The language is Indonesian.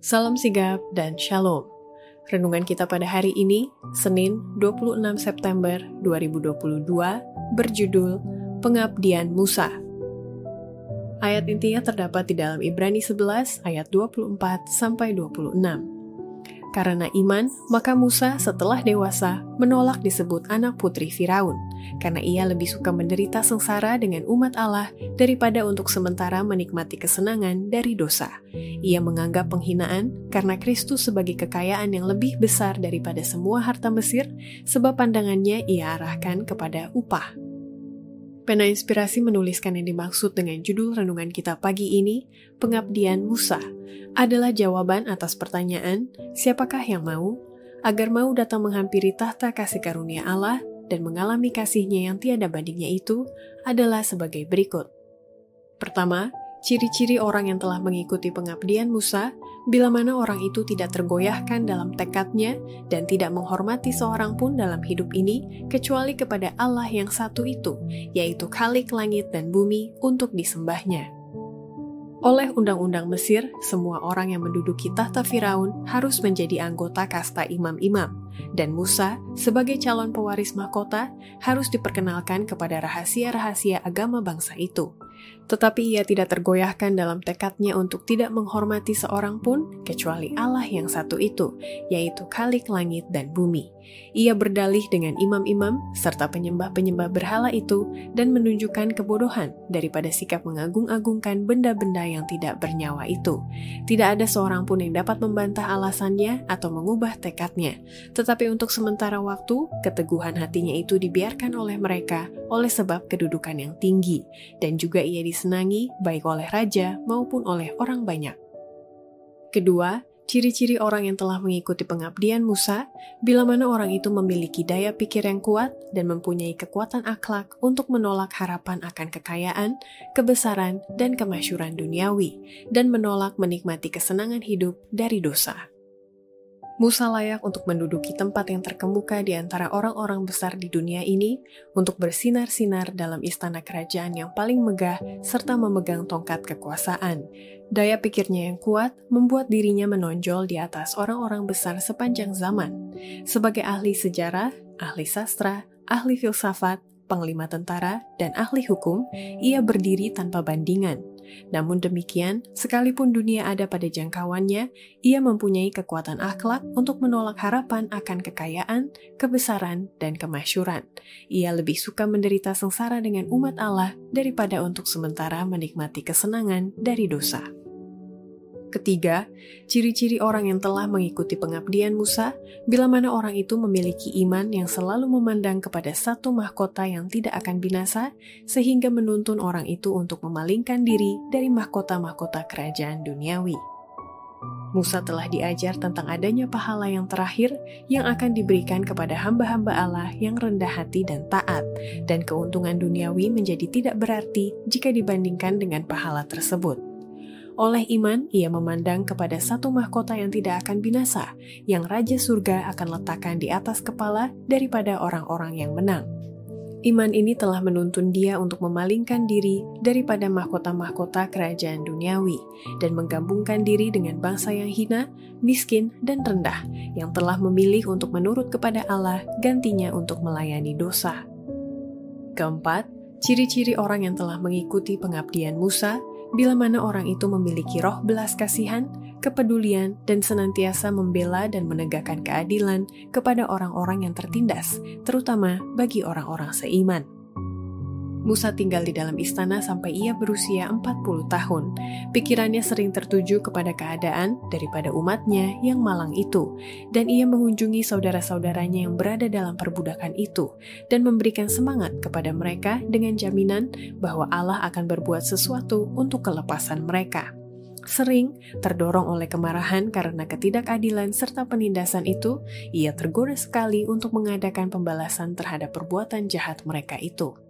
Salam sigap dan shalom. Renungan kita pada hari ini, Senin 26 September 2022, berjudul Pengabdian Musa. Ayat intinya terdapat di dalam Ibrani 11 ayat 24 sampai 26. Karena iman, maka Musa setelah dewasa menolak disebut anak putri Firaun, karena ia lebih suka menderita sengsara dengan umat Allah daripada untuk sementara menikmati kesenangan dari dosa. Ia menganggap penghinaan karena Kristus sebagai kekayaan yang lebih besar daripada semua harta Mesir, sebab pandangannya ia arahkan kepada upah. Pena Inspirasi menuliskan yang dimaksud dengan judul renungan kita pagi ini, Pengabdian Musa, adalah jawaban atas pertanyaan, siapakah yang mau, agar mau datang menghampiri tahta kasih karunia Allah dan mengalami kasihnya yang tiada bandingnya itu adalah sebagai berikut. Pertama, ciri-ciri orang yang telah mengikuti pengabdian Musa bila mana orang itu tidak tergoyahkan dalam tekadnya dan tidak menghormati seorang pun dalam hidup ini kecuali kepada Allah yang satu itu, yaitu Khalik langit dan bumi untuk disembahnya. Oleh undang-undang Mesir, semua orang yang menduduki tahta Firaun harus menjadi anggota kasta imam-imam, dan Musa, sebagai calon pewaris mahkota, harus diperkenalkan kepada rahasia-rahasia agama bangsa itu. Tetapi ia tidak tergoyahkan dalam tekadnya untuk tidak menghormati seorang pun kecuali Allah yang satu itu, yaitu Khalik langit dan bumi. Ia berdalih dengan imam-imam serta penyembah-penyembah berhala itu dan menunjukkan kebodohan daripada sikap mengagung-agungkan benda-benda yang tidak bernyawa itu. Tidak ada seorang pun yang dapat membantah alasannya atau mengubah tekadnya. Tetapi untuk sementara waktu, keteguhan hatinya itu dibiarkan oleh mereka oleh sebab kedudukan yang tinggi, dan juga ia disenangi baik oleh raja maupun oleh orang banyak. Kedua, ciri-ciri orang yang telah mengikuti pengabdian Musa, bila mana orang itu memiliki daya pikir yang kuat dan mempunyai kekuatan akhlak untuk menolak harapan akan kekayaan, kebesaran, dan kemasyuran duniawi, dan menolak menikmati kesenangan hidup dari dosa. Musa layak untuk menduduki tempat yang terkemuka di antara orang-orang besar di dunia ini untuk bersinar-sinar dalam istana kerajaan yang paling megah serta memegang tongkat kekuasaan. Daya pikirnya yang kuat membuat dirinya menonjol di atas orang-orang besar sepanjang zaman. Sebagai ahli sejarah, ahli sastra, ahli filsafat, panglima tentara, dan ahli hukum, ia berdiri tanpa bandingan. Namun demikian, sekalipun dunia ada pada jangkauannya, ia mempunyai kekuatan akhlak untuk menolak harapan akan kekayaan, kebesaran, dan kemasyuran. Ia lebih suka menderita sengsara dengan umat Allah daripada untuk sementara menikmati kesenangan dari dosa. Ketiga, ciri-ciri orang yang telah mengikuti pengabdian Musa, bila mana orang itu memiliki iman yang selalu memandang kepada satu mahkota yang tidak akan binasa, sehingga menuntun orang itu untuk memalingkan diri dari mahkota-mahkota kerajaan duniawi. Musa telah diajar tentang adanya pahala yang terakhir yang akan diberikan kepada hamba-hamba Allah yang rendah hati dan taat, dan keuntungan duniawi menjadi tidak berarti jika dibandingkan dengan pahala tersebut. Oleh iman, ia memandang kepada satu mahkota yang tidak akan binasa, yang Raja Surga akan letakkan di atas kepala daripada orang-orang yang menang. Iman ini telah menuntun dia untuk memalingkan diri daripada mahkota-mahkota kerajaan duniawi dan menggabungkan diri dengan bangsa yang hina, miskin, dan rendah yang telah memilih untuk menurut kepada Allah gantinya untuk melayani dosa. Keempat, ciri-ciri orang yang telah mengikuti pengabdian Musa bila mana orang itu memiliki roh belas kasihan, kepedulian, dan senantiasa membela dan menegakkan keadilan kepada orang-orang yang tertindas, terutama bagi orang-orang seiman. Musa tinggal di dalam istana sampai ia berusia 40 tahun. Pikirannya sering tertuju kepada keadaan daripada umatnya yang malang itu, dan ia mengunjungi saudara-saudaranya yang berada dalam perbudakan itu, dan memberikan semangat kepada mereka dengan jaminan bahwa Allah akan berbuat sesuatu untuk kelepasan mereka. Sering terdorong oleh kemarahan karena ketidakadilan serta penindasan itu, ia tergoda sekali untuk mengadakan pembalasan terhadap perbuatan jahat mereka itu.